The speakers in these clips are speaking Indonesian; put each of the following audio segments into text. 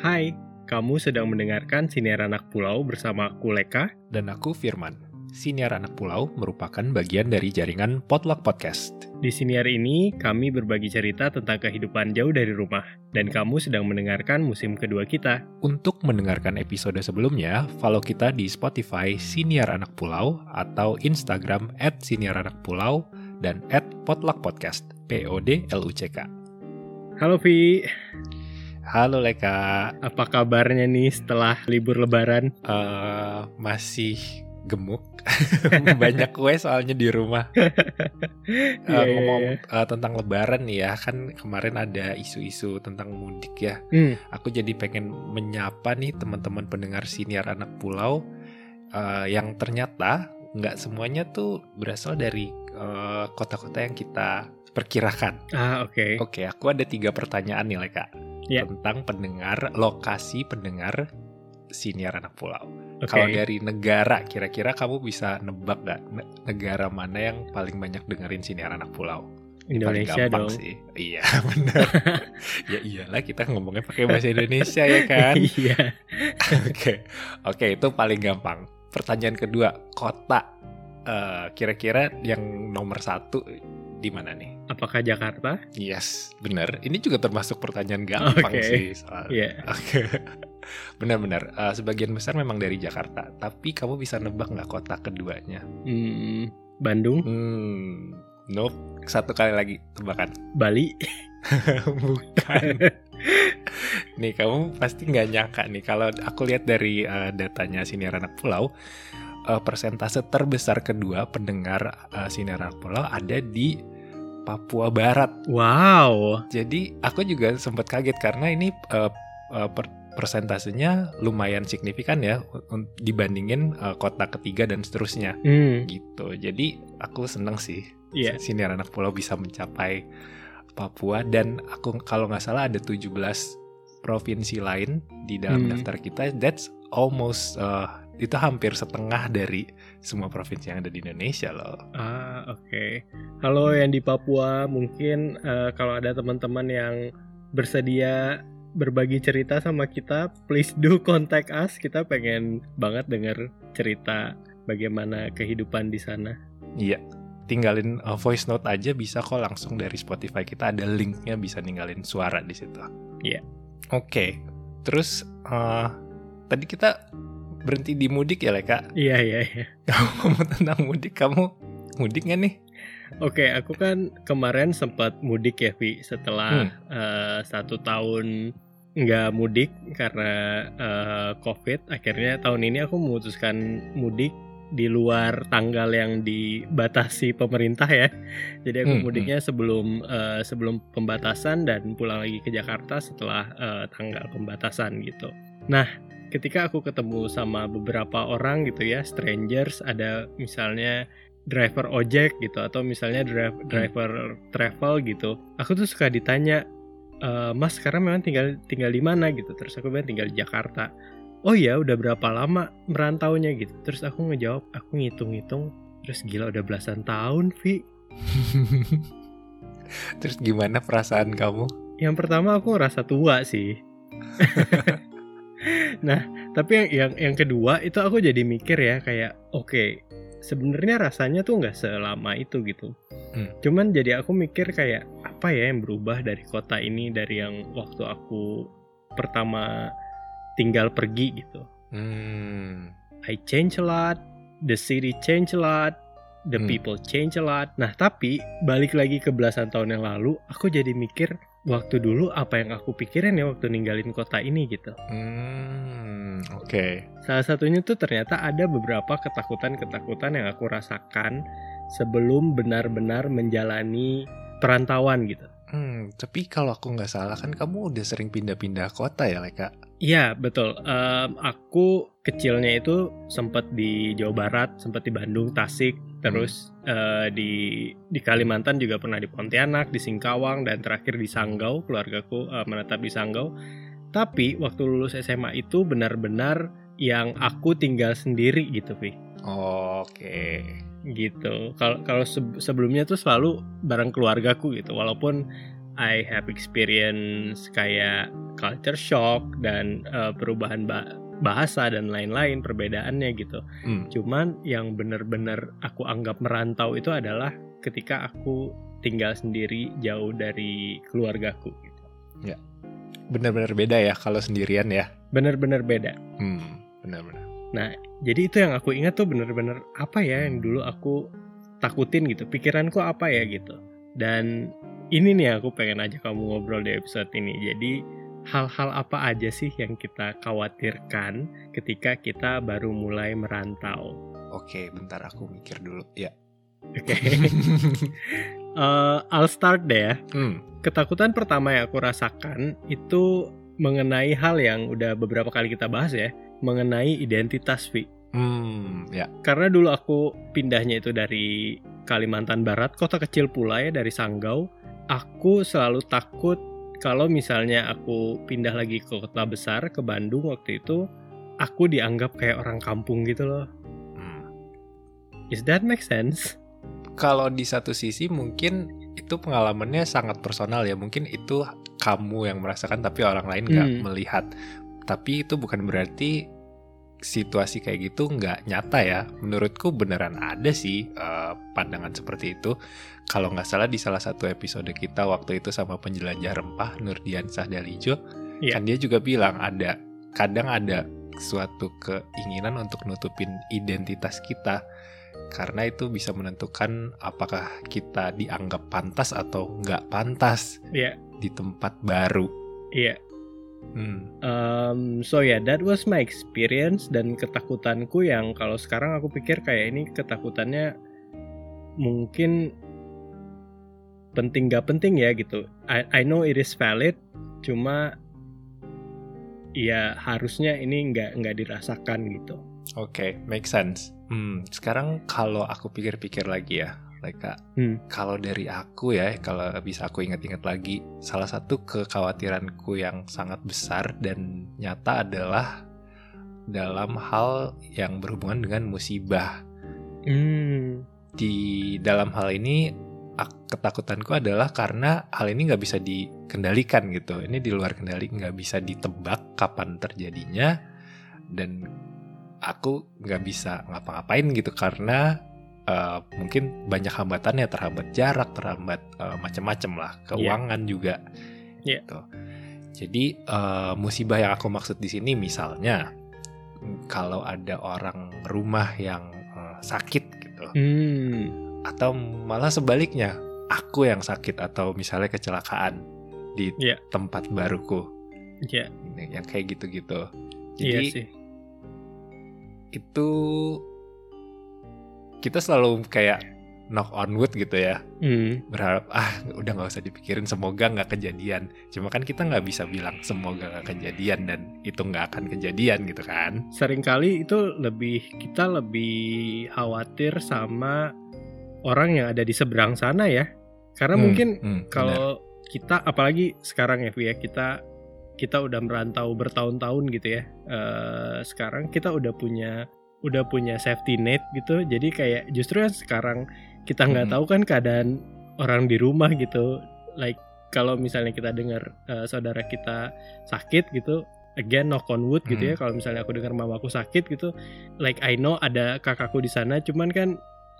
Hai, kamu sedang mendengarkan Siniar Anak Pulau bersama aku Leka. Dan aku Firman. Siniar Anak Pulau merupakan bagian dari jaringan Potluck Podcast. Di Siniar ini, kami berbagi cerita tentang kehidupan jauh dari rumah. Dan kamu sedang mendengarkan musim kedua kita. Untuk mendengarkan episode sebelumnya, follow kita di Spotify Siniar Anak Pulau atau Instagram at Siniar Anak Pulau dan at Potluck Podcast, P-O-D-L-U-C-K. Halo Vi, Halo Leka, apa kabarnya nih setelah libur lebaran? Eh, masih gemuk. Banyak kue soalnya di rumah. Iya, ngomong eh, tentang lebaran nih ya, kan kemarin ada isu-isu tentang mudik ya. Hmm, Aku jadi pengen menyapa nih teman-teman pendengar siniar anak pulau eh, yang ternyata nggak semuanya tuh berasal dari kota-kota yang kita perkirakan. ah oke. Oke, aku ada tiga pertanyaan nih Leka Ya. tentang pendengar lokasi pendengar siniar anak pulau. Oke. Kalau dari negara, kira-kira kamu bisa nebak ne- negara mana yang paling banyak dengerin siniar anak pulau? Indonesia gampang dong. sih. Iya benar. ya iyalah kita ngomongnya pakai bahasa Indonesia ya kan. Iya. Oke, oke itu paling gampang. Pertanyaan kedua, kota. Eh, kira-kira yang nomor satu di mana nih? Apakah Jakarta? Yes, benar. Ini juga termasuk pertanyaan gampang Oke. sih. soalnya. Iya. Oke, benar-benar. Eh, sebagian besar memang dari Jakarta. Tapi kamu bisa nebak nggak kota keduanya? Hmm, Bandung, Hmm, nope. Satu kali lagi tebakan. Bali. Bukan. nih kamu pasti nggak nyangka nih kalau aku lihat dari eh, datanya Siniar Anak Pulau eh, persentase terbesar kedua pendengar eh, Siniar Anak Pulau ada di Papua Barat. Wow. Jadi aku juga sempat kaget karena ini eh, eh, per- persentasenya lumayan signifikan ya dibandingin eh, kota ketiga dan seterusnya Hmm, gitu. Jadi aku seneng sih iya. Siniar Anak Pulau bisa mencapai Papua dan aku kalau nggak salah ada 17 provinsi lain di dalam Hmm. daftar kita. That's almost uh, itu hampir setengah dari semua provinsi yang ada di Indonesia loh. Ah, oke. Halo yang di Papua, mungkin eh, kalau ada teman-teman yang bersedia berbagi cerita sama kita, please do contact us. Kita pengen banget denger cerita bagaimana kehidupan di sana. Iya. Tinggalin uh, voice note aja bisa kok langsung dari Spotify kita ada linknya bisa ninggalin suara di situ. Iya. Oke. Terus uh, tadi kita berhenti di mudik ya Leka. Iya, iya, iya. Kamu ngomong tentang mudik, kamu mudik nggak nih? Oke, aku kan kemarin sempat mudik ya, Vi, setelah Hmm. eh, satu tahun nggak mudik karena eh, COVID. Akhirnya tahun ini aku memutuskan mudik di luar tanggal yang dibatasi pemerintah ya. Jadi aku Hmm, mudiknya sebelum eh, sebelum pembatasan dan pulang lagi ke Jakarta setelah eh, tanggal pembatasan gitu. Nah, ketika aku ketemu sama beberapa orang gitu ya, strangers, ada misalnya driver ojek gitu atau misalnya dri- driver travel gitu aku tuh suka ditanya "E, mas sekarang memang tinggal tinggal di mana? gitu. Terus aku bilang tinggal di Jakarta. Oh ya udah berapa lama merantaunya? gitu. Terus aku ngejawab aku ngitung-ngitung. Terus gila udah belasan tahun Vi Terus gimana perasaan kamu? yang pertama aku rasa tua sih nah tapi yang yang yang kedua itu aku jadi mikir ya kayak oke sebenarnya rasanya tuh nggak selama itu gitu Hmm. cuman jadi aku mikir kayak apa ya yang berubah dari kota ini dari yang waktu aku pertama tinggal pergi gitu Hmm. I change a lot the city change a lot the Hmm. people change a lot nah tapi balik lagi ke belasan tahun yang lalu aku jadi mikir waktu dulu apa yang aku pikirin ya waktu ninggalin kota ini gitu Hmm, oke. Salah satunya tuh ternyata ada beberapa ketakutan-ketakutan yang aku rasakan sebelum benar-benar menjalani perantauan gitu. Hmm, tapi kalau aku nggak salah kan kamu udah sering pindah-pindah kota ya, Leka? Iya betul. Em, aku kecilnya itu sempat di Jawa Barat, sempat di Bandung, Tasik, terus eh, di di Kalimantan juga pernah di Pontianak, di Singkawang, dan terakhir di Sanggau. Keluargaku eh, menetap di Sanggau. Tapi waktu lulus SMA itu benar-benar yang aku tinggal sendiri gitu, Vi. Oke. gitu. Kalau kalau se- sebelumnya tuh selalu bareng keluargaku gitu. Walaupun I have experience kayak culture shock dan uh, perubahan ba bahasa dan lain-lain perbedaannya gitu. Hmm. Cuman yang bener-bener aku anggap merantau itu adalah ketika aku tinggal sendiri jauh dari keluargaku gitu. Bener-bener beda ya kalau sendirian ya. Bener-bener beda. Hmm, bener-bener. Nah, jadi itu yang aku ingat tuh bener-bener apa ya yang dulu aku takutin gitu. Pikiranku apa ya gitu. Dan ini nih aku pengen aja kamu ngobrol di episode ini. Jadi hal-hal apa aja sih yang kita khawatirkan ketika kita baru mulai merantau? Oke, bentar aku mikir dulu. Ya. Oke. Eh, I'll start deh ya. Hmm. Ketakutan pertama yang aku rasakan itu mengenai hal yang udah beberapa kali kita bahas ya, mengenai identitas Vi. Hmm, ya. Karena dulu aku pindahnya itu dari Kalimantan Barat, kota kecil pula ya dari Sanggau. Aku selalu takut kalau misalnya aku pindah lagi ke kota besar ke Bandung waktu itu, aku dianggap kayak orang kampung gitu loh. Hmm. Is that make sense? Kalau di satu sisi mungkin itu pengalamannya sangat personal ya. Mungkin itu kamu yang merasakan tapi orang lain nggak Hmm. melihat. Tapi itu bukan berarti situasi kayak gitu nggak nyata ya. Menurutku beneran ada sih eh, pandangan seperti itu. Kalau nggak salah di salah satu episode kita waktu itu sama penjelajah rempah Nurdian Sahdalijo, Iya. kan dia juga bilang ada kadang ada suatu keinginan untuk nutupin identitas kita karena itu bisa menentukan apakah kita dianggap pantas atau nggak pantas Iya. di tempat baru. Iya. Hmm. Um, so yeah, that was my experience dan ketakutanku yang kalau sekarang aku pikir kayak ini ketakutannya mungkin penting gak penting ya gitu. I, I know it is valid, cuma ya harusnya ini nggak nggak dirasakan gitu. Oke, make sense. Hmm, sekarang kalau aku pikir-pikir lagi ya, Leka, Hmm. kalau dari aku ya, kalau bisa aku ingat-ingat lagi, salah satu kekhawatiranku yang sangat besar dan nyata adalah dalam hal yang berhubungan dengan musibah. Hmm. Di dalam hal ini, ketakutanku adalah karena hal ini nggak bisa dikendalikan gitu. Ini di luar kendali, nggak bisa ditebak kapan terjadinya, dan aku nggak bisa ngapa-ngapain gitu karena uh, mungkin banyak hambatannya terhambat jarak terhambat uh, macam-macam lah keuangan juga Iya. gitu jadi uh, musibah yang aku maksud di sini misalnya kalau ada orang rumah yang uh, sakit gitu Hmm. Atau malah sebaliknya aku yang sakit atau misalnya kecelakaan di Iya. tempat baruku Ya, yang kayak gitu-gitu iya jadi sih. itu kita selalu kayak knock on wood gitu ya Hmm. berharap ah udah nggak usah dipikirin semoga nggak kejadian cuma kan kita nggak bisa bilang semoga nggak kejadian dan itu nggak akan kejadian gitu kan Seringkali itu lebih kita lebih khawatir sama orang yang ada di seberang sana ya. Karena Hmm, mungkin hmm, kalau kita apalagi sekarang ya ya kita kita udah merantau bertahun-tahun gitu ya Eh, sekarang kita udah punya udah punya safety net gitu jadi kayak justru yang sekarang kita nggak Mhm. tahu kan keadaan orang di rumah gitu like kalau misalnya kita dengar eh, saudara kita sakit gitu again knock on wood gitu ya Mhm. kalau misalnya aku dengar mamaku sakit gitu like I know ada kakakku di sana cuman kan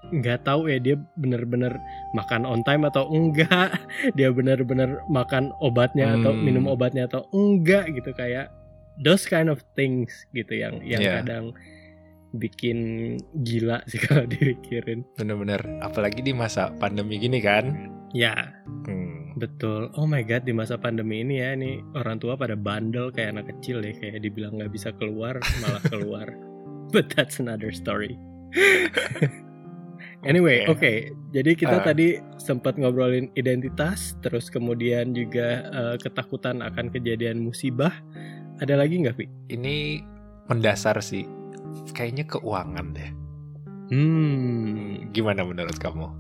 nggak tahu ya dia bener-bener makan on time atau enggak dia benar-benar makan obatnya atau Hmm. minum obatnya atau enggak gitu kayak those kind of things gitu yang yang Yeah. kadang bikin gila sih kalau dipikirin. Bener-bener apalagi di masa pandemi gini kan? Ya. Hmm, betul. Oh my god di masa pandemi ini ya ini orang tua pada bandel kayak anak kecil ya kayak dibilang nggak bisa keluar malah keluar. But that's another story Anyway, oke. Oke. Jadi kita Ah. tadi sempat ngobrolin identitas, terus kemudian juga eh, ketakutan akan kejadian musibah. Ada lagi nggak, Vi? ini mendasar sih kayaknya keuangan deh Hmm, gimana menurut kamu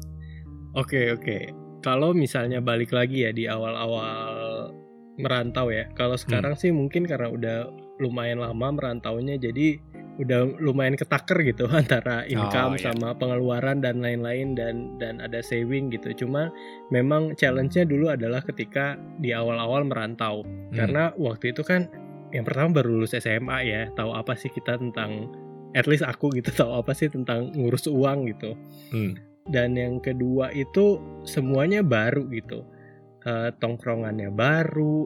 oke oke. Kalau misalnya balik lagi ya di awal-awal merantau ya. Kalau sekarang sih mungkin karena udah lumayan lama merantaunya, jadi udah lumayan ketaker gitu antara income Oh, iya. sama pengeluaran dan lain-lain dan dan ada saving gitu. Cuma memang challenge-nya dulu adalah ketika di awal-awal merantau. Hmm. Karena waktu itu kan yang pertama baru lulus SMA ya, tahu apa sih kita tentang at least aku gitu tahu apa sih tentang ngurus uang gitu. Hmm. Dan yang kedua itu semuanya baru gitu. Eh, tongkrongannya baru,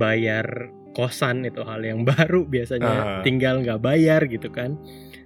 bayar kosan itu hal yang baru biasanya Ah. tinggal nggak bayar gitu kan.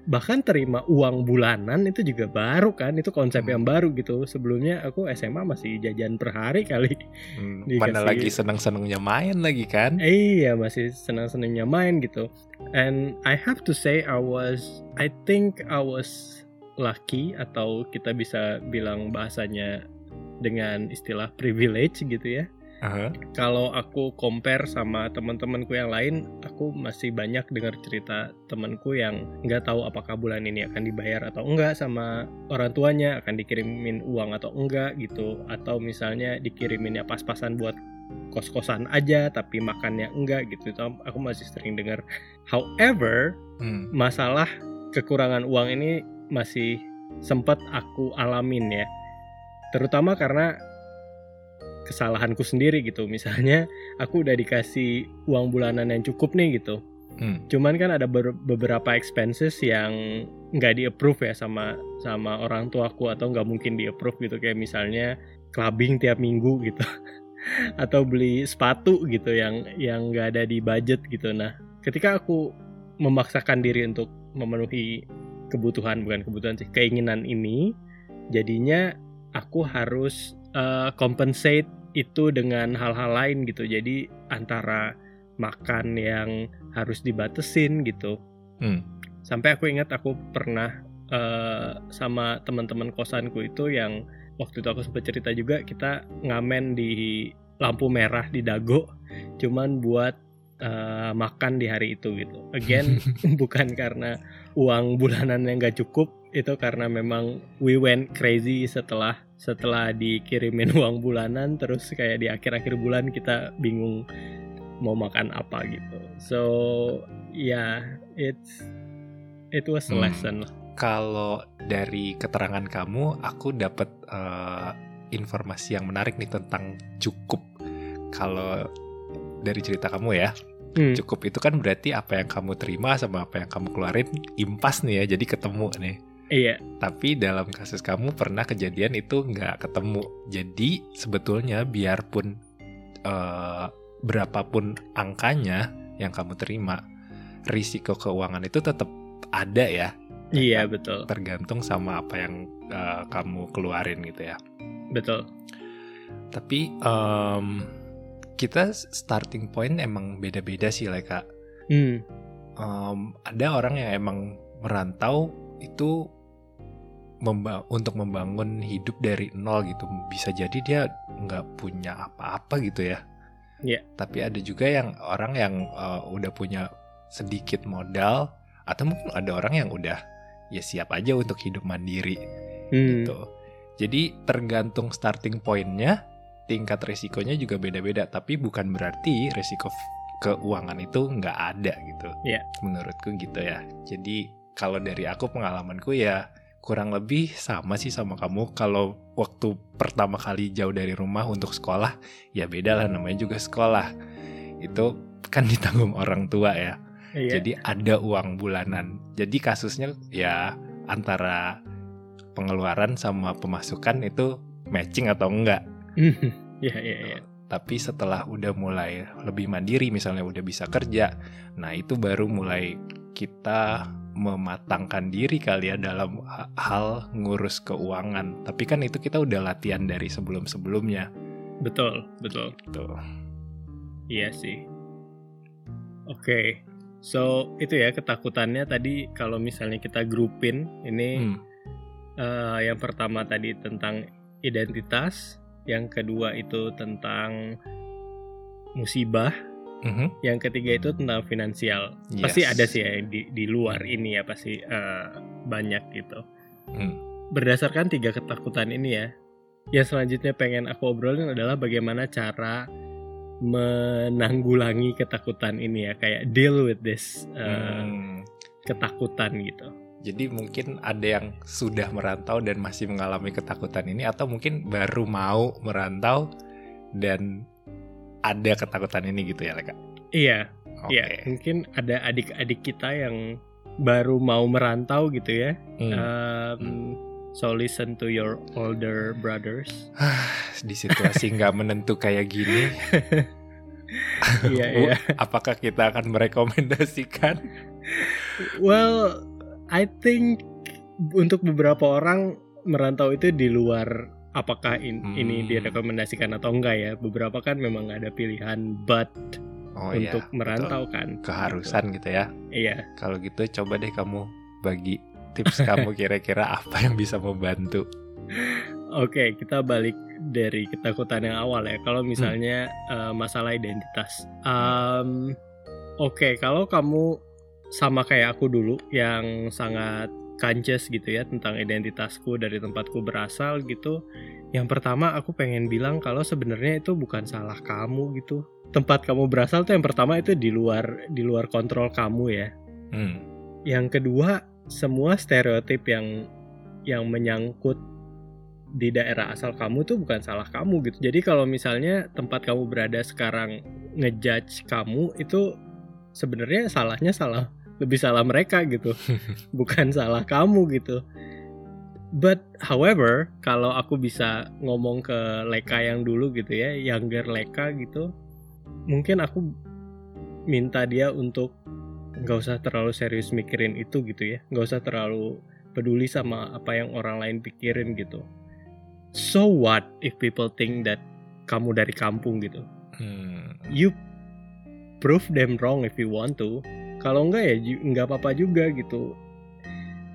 Bahkan terima uang bulanan itu juga baru kan, itu konsep Hmm. yang baru gitu. Sebelumnya aku SMA masih jajan per hari kali. Hmm, Dikasih- Mana lagi seneng-senengnya main lagi kan? Iya masih senang-senangnya main gitu. And I have to say I was, I think I was lucky atau kita bisa bilang bahasanya dengan istilah privilege gitu ya. Aha. Kalau aku compare sama teman-temanku yang lain, aku masih banyak dengar cerita temanku yang nggak tahu apakah bulan ini akan dibayar atau enggak sama orang tuanya, akan dikirimin uang atau enggak gitu, atau misalnya dikiriminnya pas-pasan buat kos-kosan aja tapi makannya enggak gitu. Itu aku masih sering dengar. However, Hmm. masalah kekurangan uang ini masih sempat aku alamin ya. Terutama karena kesalahanku sendiri gitu. Misalnya aku udah dikasih uang bulanan yang cukup nih gitu. Hmm. Cuman kan ada ber- beberapa expenses yang nggak di approve ya sama sama orang tuaku atau nggak mungkin di approve gitu kayak misalnya clubbing tiap minggu gitu atau beli sepatu gitu yang yang nggak ada di budget gitu. Nah, ketika aku memaksakan diri untuk memenuhi kebutuhan bukan kebutuhan sih keinginan ini, jadinya aku harus eh, compensate itu dengan hal-hal lain gitu. Jadi antara makan yang harus dibatesin gitu. Hmm. Sampai aku ingat aku pernah eh, sama teman-teman kosanku itu yang waktu itu aku sempat cerita juga kita ngamen di lampu merah di Dago cuman buat eh, makan di hari itu gitu. Again bukan karena uang bulanan yang gak cukup itu karena memang we went crazy setelah setelah dikirimin uang bulanan terus kayak di akhir-akhir bulan kita bingung mau makan apa gitu. So yeah, it's it was a Hmm. lesson lah. Kalau dari keterangan kamu, aku dapat eh, informasi yang menarik nih tentang cukup. Kalau dari cerita kamu ya, Hmm. cukup itu kan berarti apa yang kamu terima sama apa yang kamu keluarin impas nih ya, jadi ketemu nih. Iya, Tapi dalam kasus kamu pernah kejadian itu nggak ketemu. Jadi sebetulnya biarpun eh, berapapun angkanya yang kamu terima, risiko keuangan itu tetap ada ya. iya betul, Tergantung sama apa yang eh, kamu keluarin gitu ya. betul. Tapi em, kita starting point emang beda-beda sih, Leka. Hmm. Em, ada orang yang emang merantau itu memba- untuk membangun hidup dari nol gitu bisa jadi dia nggak punya apa-apa gitu ya Iya. tapi ada juga yang orang yang eh, udah punya sedikit modal atau mungkin ada orang yang udah ya siap aja untuk hidup mandiri Hmm. gitu jadi tergantung starting pointnya tingkat resikonya juga beda-beda tapi bukan berarti resiko keuangan itu nggak ada gitu. Iya. menurutku gitu ya. Jadi kalau dari aku pengalamanku ya kurang lebih sama sih sama kamu. Kalau waktu pertama kali jauh dari rumah untuk sekolah ya beda lah namanya juga sekolah. Itu kan ditanggung orang tua ya. Iya. jadi ada uang bulanan. Jadi kasusnya ya antara pengeluaran sama pemasukan itu matching atau enggak Iya, iya, iya. tapi setelah udah mulai lebih mandiri misalnya udah bisa kerja nah itu baru mulai kita mematangkan diri kali ya dalam ha- hal ngurus keuangan tapi kan itu kita udah latihan dari sebelum-sebelumnya Betul, betul. tuh Iya sih. Oke. So, itu ya ketakutannya tadi kalau misalnya kita grupin ini Hmm, eh, yang pertama tadi tentang identitas, yang kedua itu tentang musibah, mhm, yang ketiga itu tentang finansial. Pasti yes. ada sih ya di di luar ini ya pasti eh, banyak gitu. Hmm, Berdasarkan tiga ketakutan ini ya, yang selanjutnya pengen aku obrolin adalah bagaimana cara menanggulangi ketakutan ini ya, kayak deal with this. eh, hmm. ketakutan gitu. Jadi mungkin ada yang sudah merantau dan masih mengalami ketakutan ini atau mungkin baru mau merantau dan ada ketakutan ini gitu ya, Leka? Iya, Oke. iya. Mungkin ada adik-adik kita yang baru mau merantau gitu ya. Hmm. Um, so listen to your older brothers. Di situasi nggak menentu kayak gini, Iya, iya. apakah kita akan merekomendasikan? Well, I think untuk beberapa orang merantau itu di luar apakah in- Hmm. ini direkomendasikan atau enggak ya. Beberapa kan memang ada pilihan but Oh untuk iya, merantau betul. kan. keharusan gitu ya. Iya. Kalau gitu coba deh kamu bagi tips kamu kira-kira apa yang bisa membantu. Oke, kita balik dari ketakutan yang awal ya. Kalau Hmm. misalnya eh, masalah identitas. Um, Oke, kalau kamu sama kayak aku dulu yang sangat conscious gitu ya tentang identitasku dari tempatku berasal gitu. Yang pertama aku pengen bilang kalau sebenarnya itu bukan salah kamu gitu. Tempat kamu berasal tuh yang pertama itu di luar di luar kontrol kamu ya. Hmm. Yang kedua, semua stereotip yang yang menyangkut di daerah asal kamu tuh bukan salah kamu gitu. Jadi kalau misalnya tempat kamu berada sekarang ngejudge kamu itu sebenarnya salahnya salah lebih salah mereka gitu. bukan salah kamu gitu. But however, kalau aku bisa ngomong ke Leka yang dulu gitu ya, younger Leka gitu, mungkin aku minta dia untuk nggak usah terlalu serius mikirin itu gitu ya, nggak usah terlalu peduli sama apa yang orang lain pikirin gitu. So what if people think that kamu dari kampung gitu? Hmm. You prove them wrong if you want to. Kalau enggak ya nggak apa-apa juga gitu.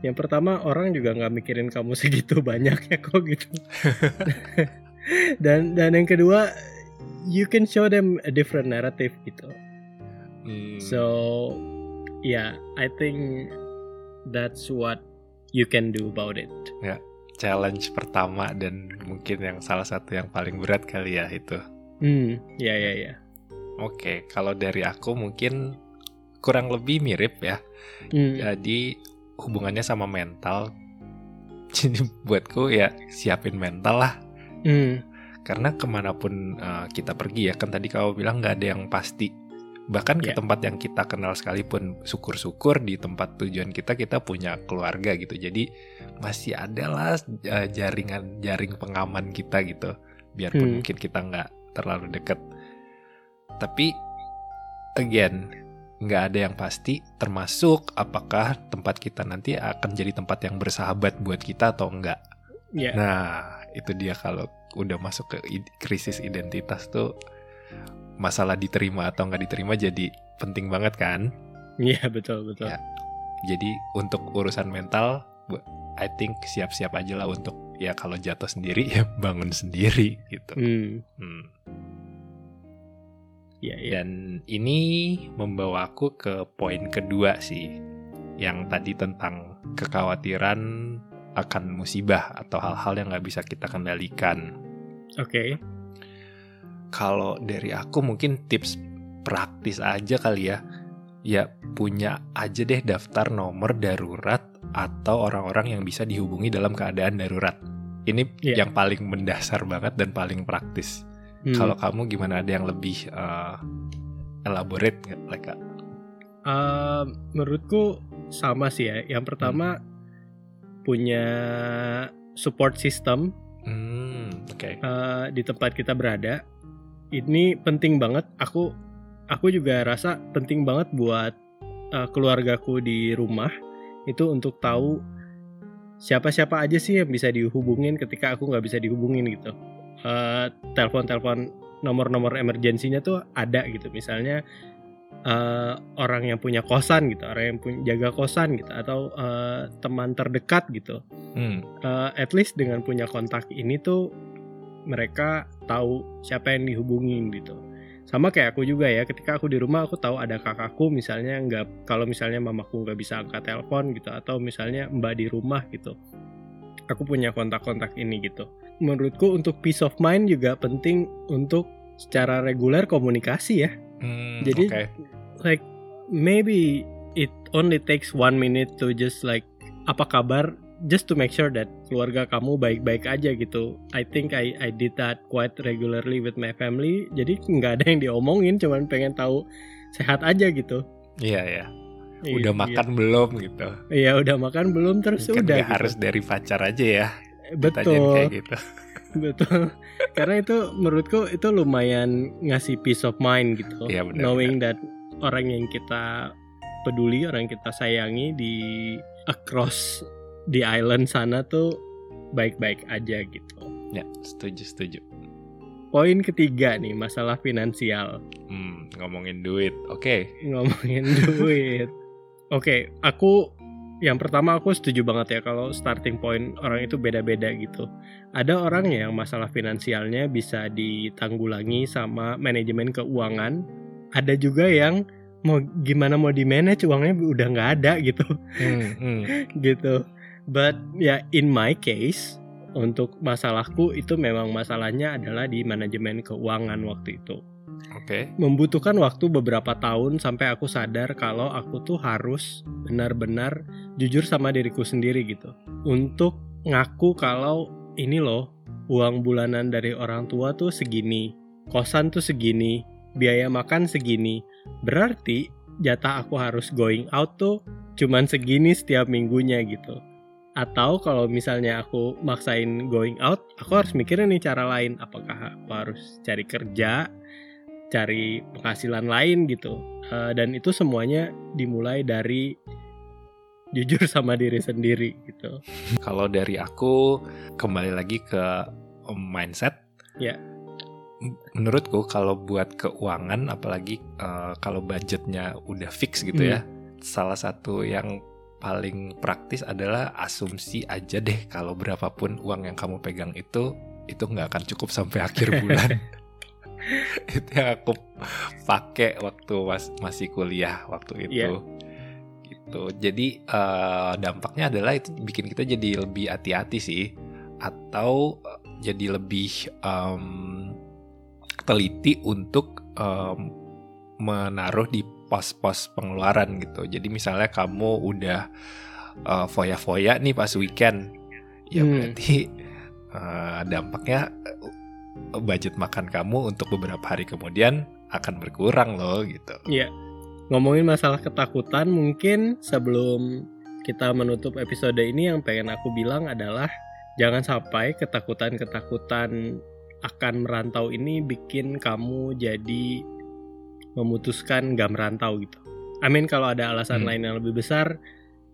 Yang pertama orang juga nggak mikirin kamu segitu banyaknya kok gitu. dan dan yang kedua you can show them a different narrative gitu. Hmm. So yeah, I think that's what you can do about it. challenge pertama dan mungkin yang salah satu yang paling berat kali ya itu. Hmm, ya ya ya. Oke, kalau dari aku mungkin kurang lebih mirip ya. Hmm, Jadi hubungannya sama mental. Jadi buatku ya siapin mental lah. hmm, Karena ke mana pun uh, kita pergi ya, kan tadi kau bilang nggak ada yang pasti. Bahkan ke Ya. tempat yang kita kenal sekalipun, syukur-syukur di tempat tujuan kita kita punya keluarga gitu. Jadi masih ada lah uh, jaringan jaring pengaman kita gitu. Biarpun Hmm. mungkin kita nggak terlalu dekat. Tapi again nggak ada yang pasti termasuk apakah tempat kita nanti akan jadi tempat yang bersahabat buat kita atau enggak. ya. Nah, itu dia kalau udah masuk ke krisis identitas tuh masalah diterima atau nggak diterima jadi penting banget kan. Iya betul betul. Ya. Jadi untuk urusan mental, I think siap-siap aja lah untuk ya kalau jatuh sendiri ya bangun sendiri gitu. Hmm, Hmm. Ya ya. Dan ini membawa aku ke poin kedua sih, yang tadi tentang kekhawatiran akan musibah atau hal-hal yang nggak bisa kita kendalikan. Oke. Kalau dari aku mungkin tips praktis aja kali ya. Ya punya aja deh daftar nomor darurat atau orang-orang yang bisa dihubungi dalam keadaan darurat. Ini Iya. yang paling mendasar banget dan paling praktis. Hmm. Kalau kamu gimana ada yang lebih eh, elaborate nggak, Leka? Uh, menurutku sama sih ya. Yang pertama punya support system Hmm, oke. uh, di tempat kita berada. Ini penting banget. Aku aku juga rasa penting banget buat uh, keluargaku di rumah itu untuk tahu siapa-siapa aja sih yang bisa dihubungin ketika aku nggak bisa dihubungin gitu. Uh, telepon-telepon nomor-nomor emergensinya tuh ada gitu. Misalnya uh, orang yang punya kosan gitu, orang yang punya jaga kosan gitu, atau uh, teman terdekat gitu Hmm, uh, at least dengan punya kontak ini tuh mereka tahu siapa yang dihubungin gitu. Sama kayak aku juga ya, ketika aku di rumah aku tahu ada kakakku misalnya nggak kalau misalnya mamaku nggak bisa angkat telepon gitu atau misalnya mbak di rumah gitu. Aku punya kontak-kontak ini gitu. Menurutku untuk peace of mind juga penting untuk secara reguler komunikasi ya. hmm, Jadi oke. like maybe it only takes one minute to just like apa kabar just to make sure that keluarga kamu baik-baik aja gitu. I think I I did that quite regularly with my family. Jadi nggak ada yang diomongin, cuman pengen tahu sehat aja gitu. Iya ya. Udah iya, makan iya. belum gitu. Iya udah makan belum terus kan udah. Gitu. harus dari pacar aja ya. Betul. Kayak gitu. Betul. Karena itu menurutku itu lumayan ngasih peace of mind gitu. Iya, bener, Knowing bener. that orang yang kita peduli, orang yang kita sayangi di across di island sana tuh baik-baik aja gitu. Ya, setuju, setuju. Poin ketiga nih, masalah finansial. Hmm, ngomongin duit, oke. Okay. Ngomongin duit. Oke, okay, aku yang pertama aku setuju banget ya kalau starting point orang itu beda-beda gitu. Ada orang yang masalah finansialnya bisa ditanggulangi sama manajemen keuangan. Ada juga yang mau gimana mau di manage uangnya udah nggak ada gitu. Hmm, hmm. gitu. But ya yeah, in my case untuk masalahku itu memang masalahnya adalah di manajemen keuangan waktu itu. Oke. Okay. Membutuhkan waktu beberapa tahun sampai aku sadar kalau aku tuh harus benar-benar jujur sama diriku sendiri gitu. Untuk ngaku kalau ini loh uang bulanan dari orang tua tuh segini, kosan tuh segini, biaya makan segini. Berarti jatah aku harus going out tuh cuman segini setiap minggunya gitu atau kalau misalnya aku maksain going out aku harus mikirin nih cara lain apakah aku harus cari kerja cari penghasilan lain gitu uh, dan itu semuanya dimulai dari jujur sama diri sendiri gitu kalau dari aku kembali lagi ke mindset ya menurutku kalau buat keuangan apalagi uh, kalau budgetnya udah fix gitu ya, hmm. ya salah satu yang paling praktis adalah asumsi aja deh kalau berapapun uang yang kamu pegang itu itu nggak akan cukup sampai akhir bulan. itu yang aku pakai waktu mas masih kuliah waktu itu. Yeah. Gitu. Jadi uh, dampaknya adalah itu bikin kita jadi lebih hati-hati sih atau uh, jadi lebih um, teliti untuk um, menaruh di pos-pos pengeluaran gitu. Jadi misalnya kamu udah uh, foya-foya nih pas weekend, ya hmm. berarti uh, dampaknya budget makan kamu untuk beberapa hari kemudian akan berkurang loh gitu. Iya. Ngomongin masalah ketakutan mungkin sebelum kita menutup episode ini yang pengen aku bilang adalah jangan sampai ketakutan-ketakutan akan merantau ini bikin kamu jadi memutuskan gak merantau gitu. Amin kalau ada alasan hmm. lain yang lebih besar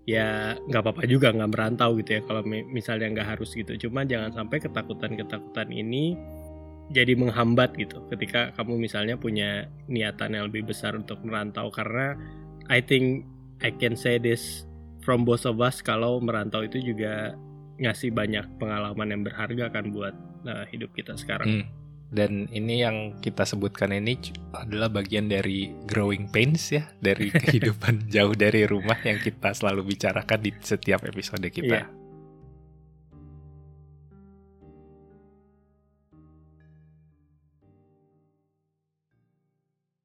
ya nggak apa-apa juga nggak merantau gitu ya kalau misalnya nggak harus gitu. Cuma jangan sampai ketakutan-ketakutan ini jadi menghambat gitu ketika kamu misalnya punya niatan yang lebih besar untuk merantau karena I think I can say this from both of us kalau merantau itu juga ngasih banyak pengalaman yang berharga kan buat uh, hidup kita sekarang. Hmm. Dan ini yang kita sebutkan ini adalah bagian dari growing pains ya, dari kehidupan jauh dari rumah yang kita selalu bicarakan di setiap episode kita. Iya.